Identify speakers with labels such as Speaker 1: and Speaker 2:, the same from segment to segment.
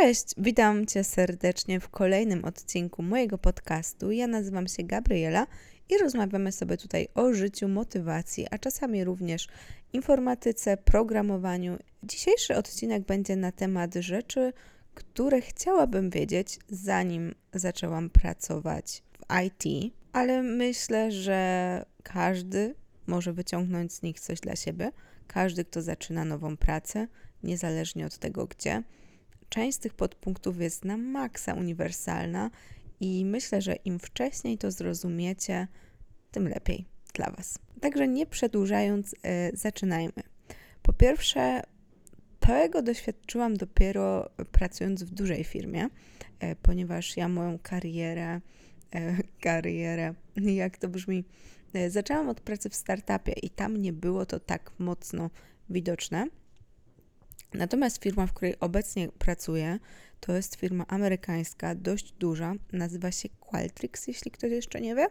Speaker 1: Cześć, witam Cię serdecznie w kolejnym odcinku mojego podcastu. Ja nazywam się Gabriela i rozmawiamy sobie tutaj o życiu, motywacji, a czasami również informatyce, programowaniu. Dzisiejszy odcinek będzie na temat rzeczy, które chciałabym wiedzieć, zanim zaczęłam pracować w IT, ale myślę, że każdy może wyciągnąć z nich coś dla siebie. Każdy, kto zaczyna nową pracę, niezależnie od tego gdzie. Część z tych podpunktów jest na maksa uniwersalna i myślę, że im wcześniej to zrozumiecie, tym lepiej dla Was. Także nie przedłużając, yy, zaczynajmy. Po pierwsze, tego doświadczyłam dopiero pracując w dużej firmie, yy, ponieważ ja moją karierę, yy, karierę, jak to brzmi, zaczęłam od pracy w startupie i tam nie było to tak mocno widoczne. Natomiast firma, w której obecnie pracuję, to jest firma amerykańska, dość duża, nazywa się Qualtrics, jeśli ktoś jeszcze nie wie.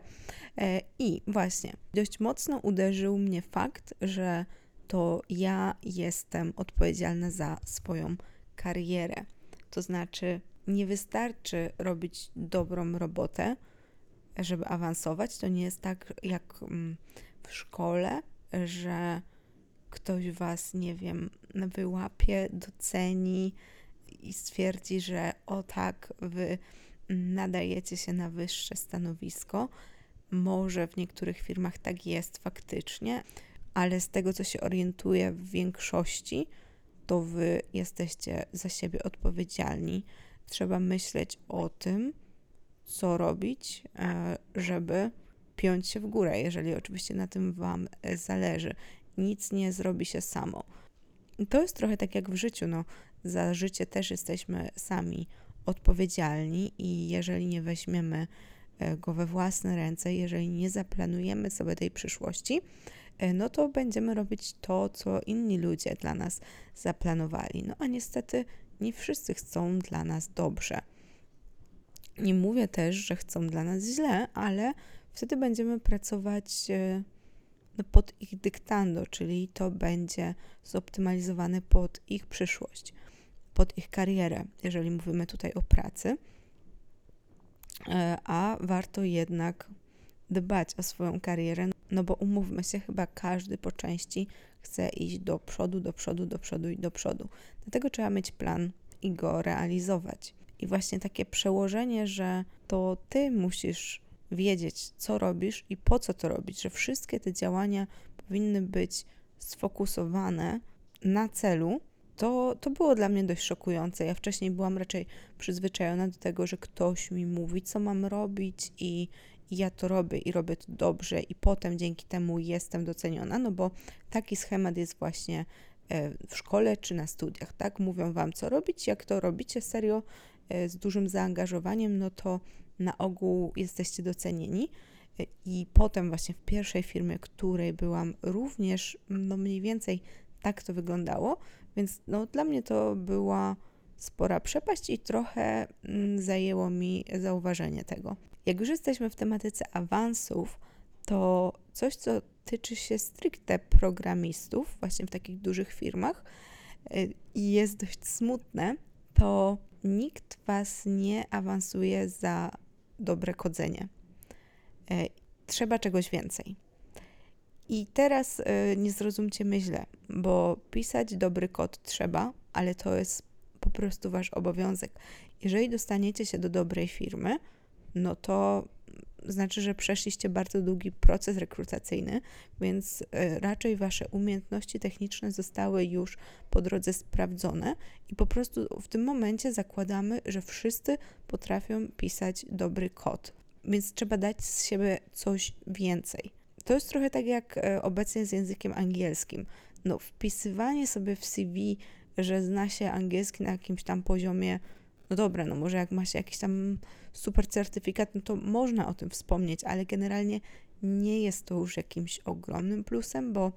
Speaker 1: E, I właśnie, dość mocno uderzył mnie fakt, że to ja jestem odpowiedzialna za swoją karierę. To znaczy, nie wystarczy robić dobrą robotę, żeby awansować. To nie jest tak jak mm, w szkole, że ktoś was, nie wiem, wyłapie, doceni i stwierdzi, że o tak, wy nadajecie się na wyższe stanowisko. Może w niektórych firmach tak jest faktycznie, ale z tego, co się orientuję w większości, to wy jesteście za siebie odpowiedzialni. Trzeba myśleć o tym, co robić, e, żeby piąć się w górę, jeżeli oczywiście na tym Wam zależy nic nie zrobi się samo. To jest trochę tak jak w życiu, no, za życie też jesteśmy sami odpowiedzialni i jeżeli nie weźmiemy e, go we własne ręce, jeżeli nie zaplanujemy sobie tej przyszłości, e, no to będziemy robić to, co inni ludzie dla nas zaplanowali. No a niestety nie wszyscy chcą dla nas dobrze. Nie mówię też, że chcą dla nas źle, ale wtedy będziemy pracować e, pod ich dyktando, czyli to będzie zoptymalizowane pod ich przyszłość, pod ich karierę, jeżeli mówimy tutaj o pracy. E, a warto jednak dbać o swoją karierę, no bo umówmy się, chyba każdy po części chce iść do przodu, do przodu, do przodu i do przodu. Dlatego trzeba mieć plan i go realizować. I właśnie takie przełożenie, że to ty musisz wiedzieć, co robisz i po co to robić, że wszystkie te działania powinny być sfokusowane na celu, to, to było dla mnie dość szokujące. Ja wcześniej byłam raczej przyzwyczajona do tego, że ktoś mi mówi, co mam robić, i, i ja to robię i robię to dobrze, i potem dzięki temu jestem doceniona, no bo taki schemat jest właśnie e, w szkole czy na studiach, tak? Mówią wam, co robić, jak to robicie serio e, z dużym zaangażowaniem, no to na ogół jesteście docenieni. I potem właśnie w pierwszej firmie, której byłam, również no mniej więcej tak to wyglądało, więc no dla mnie to była spora przepaść i trochę zajęło mi zauważenie tego. Jak już jesteśmy w tematyce awansów, to coś, co tyczy się stricte programistów, właśnie w takich dużych firmach y, i jest dość smutne, to nikt was nie awansuje za dobre kodzenie. E, trzeba czegoś więcej. I teraz e, nie zrozumcie mnie źle, bo pisać dobry kod trzeba, ale to jest po prostu wasz obowiązek. Jeżeli dostaniecie się do dobrej firmy, no to znaczy, że przeszliście bardzo długi proces rekrutacyjny, więc e, raczej wasze umiejętności techniczne zostały już po drodze sprawdzone i po prostu w tym momencie zakładamy, że wszyscy potrafią pisać dobry kod. Więc trzeba dać z siebie coś więcej. To jest trochę tak jak e, obecnie z językiem angielskim. No, wpisywanie sobie w CV, że zna się angielski na jakimś tam poziomie no dobra, no może jak ma się jakiś tam super certyfikat, no to można o tym wspomnieć, ale generalnie nie jest to już jakimś ogromnym plusem, bo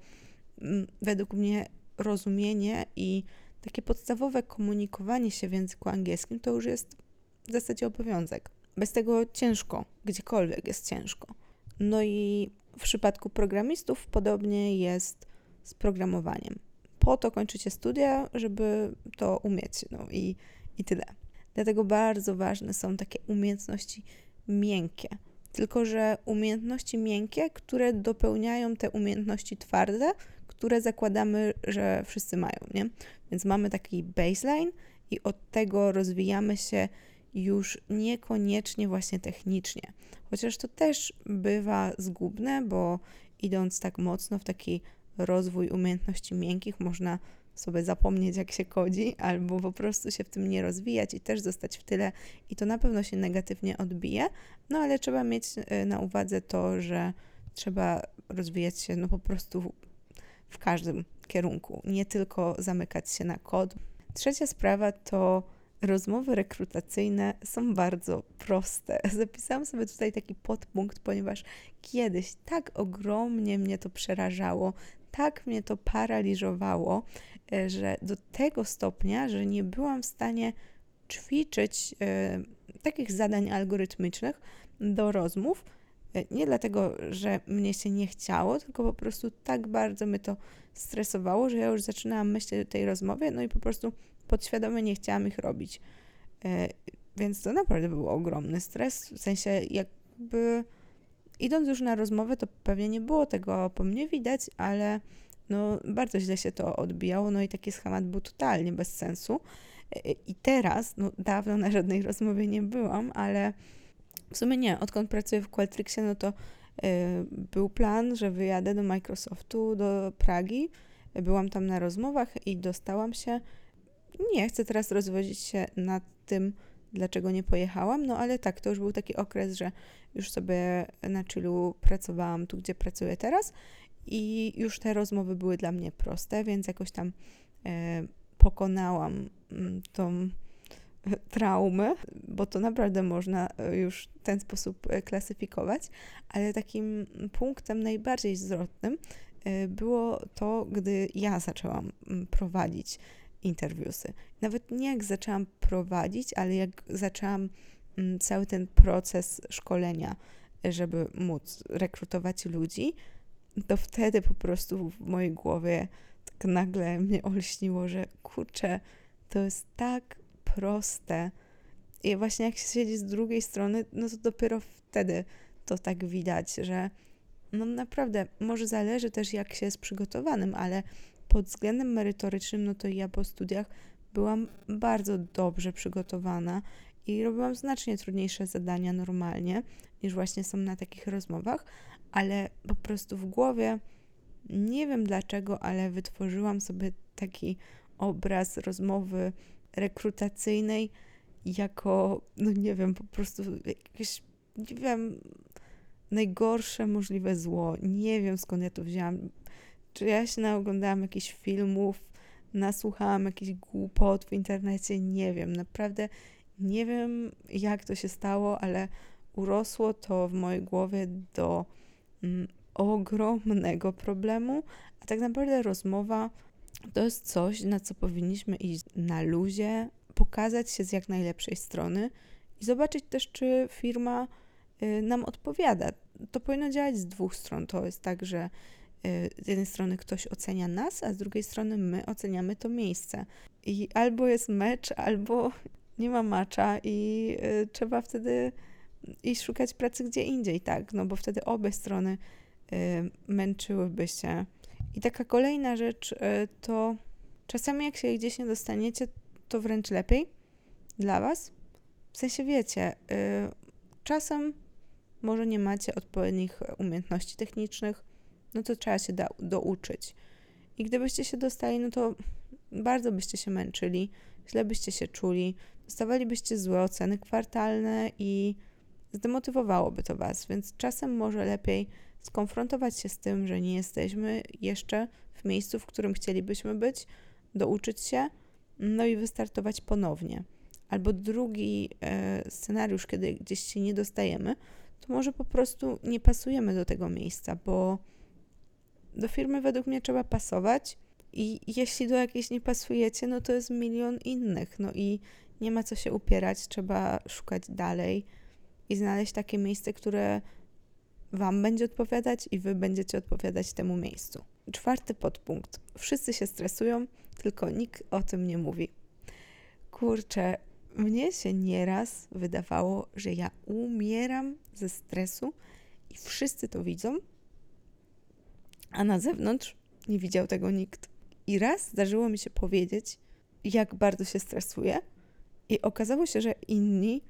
Speaker 1: mm, według mnie rozumienie i takie podstawowe komunikowanie się w języku angielskim to już jest w zasadzie obowiązek. Bez tego ciężko, gdziekolwiek jest ciężko. No i w przypadku programistów podobnie jest z programowaniem. Po to kończycie studia, żeby to umieć. No i I tyle. Dlatego bardzo ważne są takie umiejętności miękkie. Tylko, że umiejętności miękkie, które dopełniają te umiejętności twarde, które zakładamy, że wszyscy mają, nie? Więc mamy taki baseline i od tego rozwijamy się już niekoniecznie właśnie technicznie. Chociaż to też bywa zgubne, bo idąc tak mocno w taki rozwój umiejętności miękkich, można sobie zapomnieć, jak się kodzi, albo po prostu się w tym nie rozwijać i też zostać w tyle, i to na pewno się negatywnie odbije. No ale trzeba mieć e, na uwadze to, że trzeba rozwijać się no po prostu w każdym kierunku, nie tylko zamykać się na kod. Trzecia sprawa to rozmowy rekrutacyjne są bardzo proste. Zapisałam sobie tutaj taki podpunkt, ponieważ kiedyś tak ogromnie mnie to przerażało, tak mnie to paraliżowało, e, że do tego stopnia, że nie byłam w stanie ćwiczyć e, takich zadań algorytmicznych do rozmów. E, nie dlatego, że mnie się nie chciało, tylko po prostu tak bardzo mnie to stresowało, że ja już zaczynałam myśleć o tej rozmowie, no i po prostu podświadomie nie chciałam ich robić. Więc to naprawdę był ogromny stres, w sensie jakby idąc już na rozmowę, to pewnie nie było tego po mnie widać, ale no bardzo źle się to odbijało, no i taki schemat był totalnie bez sensu. E, I teraz, no dawno na żadnej rozmowie nie byłam, ale w sumie nie, odkąd pracuję w Qualtricsie, no to y, był plan, że wyjadę do Microsoftu, do Pragi. Byłam tam na rozmowach i dostałam się nie chcę teraz rozwodzić się nad tym, dlaczego nie pojechałam, no ale tak, to już był taki okres, że już sobie na chillu pracowałam tu, gdzie pracuję teraz i już te rozmowy były dla mnie proste, więc jakoś tam e, pokonałam mm, tą traumę, bo to naprawdę można e, już w ten sposób e, klasyfikować, ale takim punktem najbardziej zwrotnym e, było to, gdy ja zaczęłam mm, prowadzić interwiusy. Nawet nie jak zaczęłam prowadzić, ale jak zaczęłam mm, cały ten proces szkolenia, żeby móc rekrutować ludzi, to wtedy po prostu w mojej głowie tak nagle mnie olśniło, że kurczę, to jest tak proste. I właśnie jak się siedzi z drugiej strony, no to dopiero wtedy to tak widać, że no naprawdę, może zależy też jak się jest przygotowanym, ale pod względem merytorycznym, no to ja po studiach byłam bardzo dobrze przygotowana i robiłam znacznie trudniejsze zadania normalnie niż właśnie są na takich rozmowach, ale po prostu w głowie nie wiem dlaczego, ale wytworzyłam sobie taki obraz rozmowy rekrutacyjnej jako, no nie wiem, po prostu jakieś, nie wiem, najgorsze możliwe zło. Nie wiem skąd ja to wzięłam. Czy ja się naoglądałam jakichś filmów, nasłuchałam jakichś głupot w internecie? Nie wiem. Naprawdę nie wiem, jak to się stało, ale urosło to w mojej głowie do mm, ogromnego problemu, a tak naprawdę rozmowa to jest coś, na co powinniśmy iść na luzie, pokazać się z jak najlepszej strony i zobaczyć też, czy firma y, nam odpowiada. To powinno działać z dwóch stron. To jest tak, że z jednej strony ktoś ocenia nas, a z drugiej strony my oceniamy to miejsce. I albo jest mecz, albo nie ma macza i y, trzeba wtedy iść szukać pracy gdzie indziej, tak, no bo wtedy obie strony y, męczyłyby się. I taka kolejna rzecz y, to czasami jak się gdzieś nie dostaniecie, to wręcz lepiej dla was. W sensie wiecie, y, czasem może nie macie odpowiednich umiejętności technicznych, no to trzeba się da, douczyć. I gdybyście się dostali, no to bardzo byście się męczyli, źle byście się czuli, dostawalibyście złe oceny kwartalne i zdemotywowałoby to Was, więc czasem może lepiej skonfrontować się z tym, że nie jesteśmy jeszcze w miejscu, w którym chcielibyśmy być, douczyć się, no i wystartować ponownie. Albo drugi e, scenariusz, kiedy gdzieś się nie dostajemy, to może po prostu nie pasujemy do tego miejsca, bo do firmy według mnie trzeba pasować i jeśli do jakiejś nie pasujecie, no to jest milion innych. No i nie ma co się upierać, trzeba szukać dalej i znaleźć takie miejsce, które Wam będzie odpowiadać i Wy będziecie odpowiadać temu miejscu. Czwarty podpunkt. Wszyscy się stresują, tylko nikt o tym nie mówi. Kurczę, mnie się nieraz wydawało, że ja umieram ze stresu i wszyscy to widzą, a na zewnątrz nie widział tego nikt. I raz zdarzyło mi się powiedzieć, jak bardzo się stresuję, i okazało się, że inni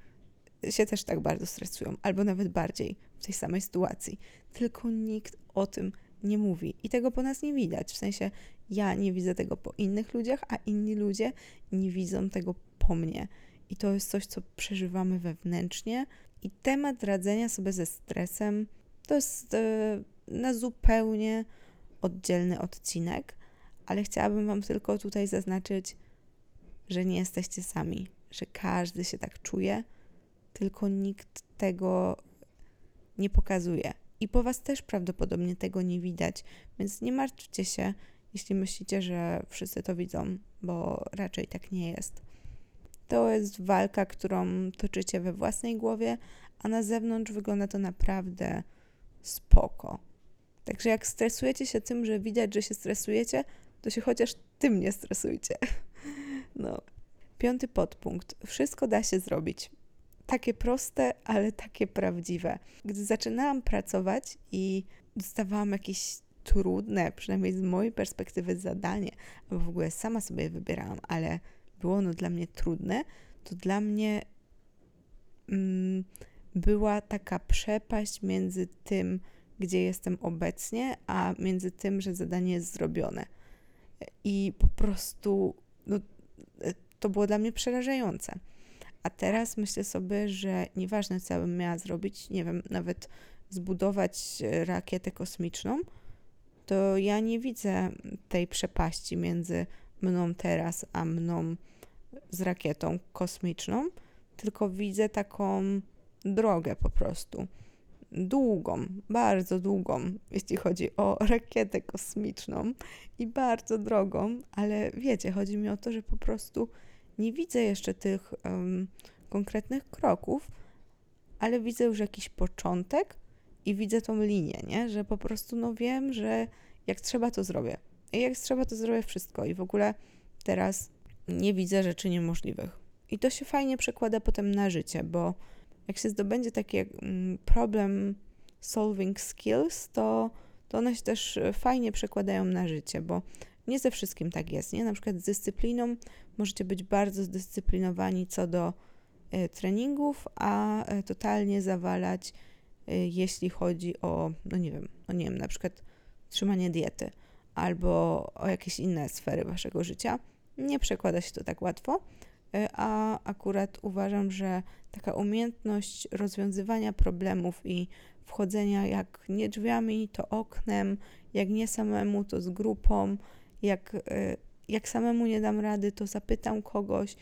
Speaker 1: się też tak bardzo stresują, albo nawet bardziej w tej samej sytuacji. Tylko nikt o tym nie mówi i tego po nas nie widać. W sensie ja nie widzę tego po innych ludziach, a inni ludzie nie widzą tego po mnie. I to jest coś, co przeżywamy wewnętrznie. I temat radzenia sobie ze stresem to jest e, na zupełnie oddzielny odcinek, ale chciałabym Wam tylko tutaj zaznaczyć, że nie jesteście sami, że każdy się tak czuje, tylko nikt tego nie pokazuje. I po Was też prawdopodobnie tego nie widać, więc nie martwcie się, jeśli myślicie, że wszyscy to widzą, bo raczej tak nie jest. To jest walka, którą toczycie we własnej głowie, a na zewnątrz wygląda to naprawdę spoko. Także jak stresujecie się tym, że widać, że się stresujecie, to się chociaż tym nie stresujcie. No. Piąty podpunkt. Wszystko da się zrobić. Takie proste, ale takie prawdziwe. Gdy zaczynałam pracować i dostawałam jakieś trudne, przynajmniej z mojej perspektywy, zadanie, albo w ogóle sama sobie je wybierałam, ale było ono dla mnie trudne, to dla mnie mm, była taka przepaść między tym, gdzie jestem obecnie, a między tym, że zadanie jest zrobione. I po prostu no, to było dla mnie przerażające. A teraz myślę sobie, że nieważne, co bym miała zrobić, nie wiem, nawet zbudować rakietę kosmiczną, to ja nie widzę tej przepaści między mną teraz, a mną z rakietą kosmiczną, tylko widzę taką drogę po prostu. Długą, bardzo długą, jeśli chodzi o rakietę kosmiczną i bardzo drogą, ale wiecie, chodzi mi o to, że po prostu nie widzę jeszcze tych um, konkretnych kroków, ale widzę już jakiś początek i widzę tą linię, nie? że po prostu no wiem, że jak trzeba, to zrobię. I jak trzeba, to zrobię wszystko. I w ogóle teraz nie widzę rzeczy niemożliwych. I to się fajnie przekłada potem na życie, bo jak się zdobędzie taki mm, problem solving skills, to, to one się też fajnie przekładają na życie, bo nie ze wszystkim tak jest, nie? Na przykład z dyscypliną możecie być bardzo zdyscyplinowani co do y, treningów, a y, totalnie zawalać, jeśli chodzi o, no nie wiem, no nie wiem, na przykład trzymanie diety albo o jakieś inne sfery waszego życia. Nie przekłada się to tak łatwo, a akurat uważam, że taka umiejętność rozwiązywania problemów i wchodzenia jak nie drzwiami, to oknem, jak nie samemu, to z grupą, jak, e, jak samemu nie dam rady, to zapytam kogoś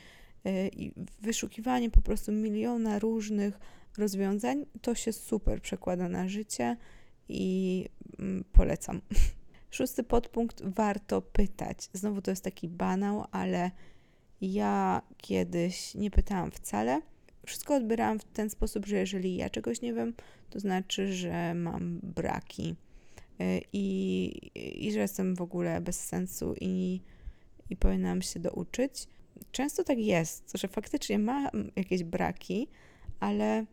Speaker 1: e, i wyszukiwanie po prostu miliona różnych rozwiązań, to się super przekłada na życie i mm, polecam. Szósty podpunkt, warto pytać. Znowu to jest taki banał, ale ja kiedyś nie pytałam wcale. Wszystko odbierałam w ten sposób, że jeżeli ja czegoś nie wiem, to znaczy, że mam braki y, i, i że jestem w ogóle bez sensu i, i powinnam się douczyć. Często tak jest, że faktycznie mam jakieś braki, ale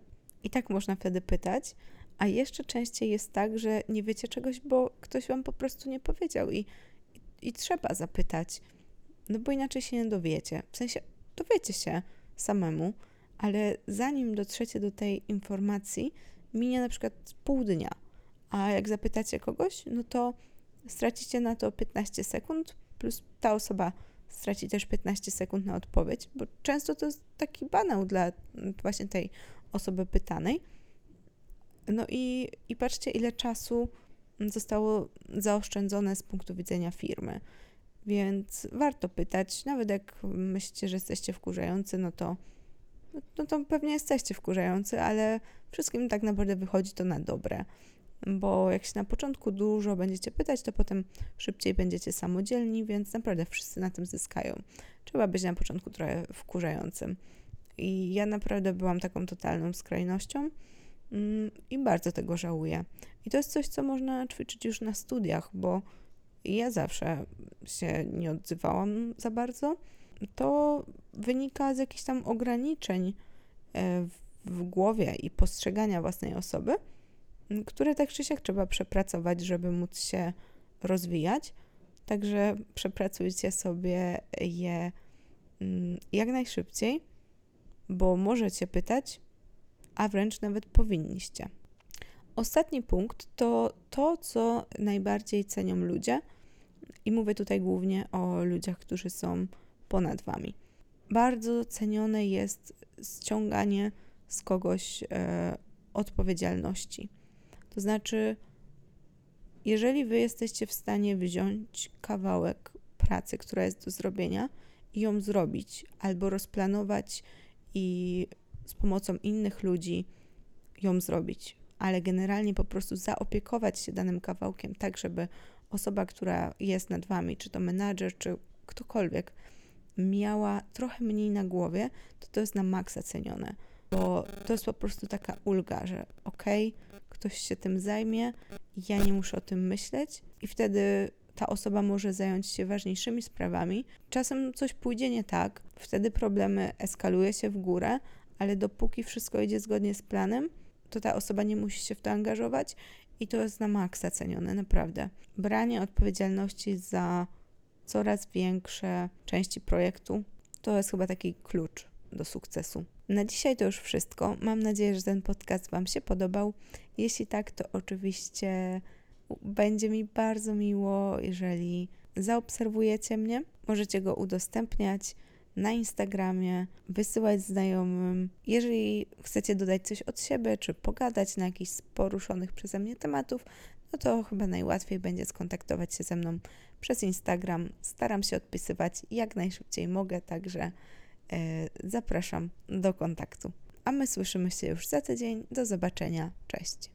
Speaker 1: i tak można wtedy pytać. A jeszcze częściej jest tak, że nie wiecie czegoś, bo ktoś wam po prostu nie powiedział i, i, i trzeba zapytać. No bo inaczej się nie dowiecie. W sensie dowiecie się samemu, ale zanim dotrzecie do tej informacji, minie na przykład pół dnia. A jak zapytacie kogoś, no to stracicie na to 15 sekund, plus ta osoba straci też 15 sekund na odpowiedź, bo często to jest taki banał dla właśnie tej osoby pytanej. No i, i patrzcie, ile czasu zostało zaoszczędzone z punktu widzenia firmy. Więc warto pytać, nawet jak myślicie, że jesteście wkurzający, no to, no to pewnie jesteście wkurzający, ale wszystkim tak naprawdę wychodzi to na dobre. Bo jak się na początku dużo będziecie pytać, to potem szybciej będziecie samodzielni, więc naprawdę wszyscy na tym zyskają. Trzeba być na początku trochę wkurzającym. I ja naprawdę byłam taką totalną skrajnością mm, i bardzo tego żałuję. I to jest coś, co można ćwiczyć już na studiach, bo ja zawsze się nie odzywałam za bardzo. to wynika z jakichś tam ograniczeń e, w, głowie i postrzegania własnej osoby, które tak czy siak trzeba przepracować, żeby móc się rozwijać. Także przepracujcie sobie je mm, jak najszybciej, bo możecie pytać, a wręcz nawet powinniście. Ostatni punkt to to, co najbardziej cenią ludzie, i mówię tutaj głównie o ludziach, którzy są ponad wami. Bardzo cenione jest ściąganie z kogoś e, odpowiedzialności. To znaczy, jeżeli wy jesteście w stanie wziąć kawałek pracy, która jest do zrobienia i ją zrobić, albo rozplanować i z pomocą innych ludzi ją zrobić, ale generalnie po prostu zaopiekować się danym kawałkiem, tak żeby osoba, która jest nad wami, czy to menadżer, czy ktokolwiek, miała trochę mniej na głowie, to to jest na maksa cenione, bo to jest po prostu taka ulga, że okej, okay, ktoś się tym zajmie, ja nie muszę o tym myśleć i wtedy ta osoba może zająć się ważniejszymi sprawami. Czasem coś pójdzie nie tak, wtedy problemy eskaluje się w górę, ale dopóki wszystko idzie zgodnie z planem, to ta osoba nie musi się w to angażować i to jest na maksa cenione, naprawdę. Branie odpowiedzialności za coraz większe części projektu to jest chyba taki klucz do sukcesu. Na dzisiaj to już wszystko. Mam nadzieję, że ten podcast Wam się podobał. Jeśli tak, to oczywiście będzie mi bardzo miło, jeżeli zaobserwujecie mnie. Możecie go udostępniać na Instagramie, wysyłać znajomym. Jeżeli chcecie dodać coś od siebie, czy pogadać na jakichś z poruszonych przeze mnie tematów, no to chyba najłatwiej będzie skontaktować się ze mną przez Instagram. Staram się odpisywać jak najszybciej mogę, także yy, zapraszam do kontaktu. A my słyszymy się już za tydzień. Do zobaczenia. Cześć.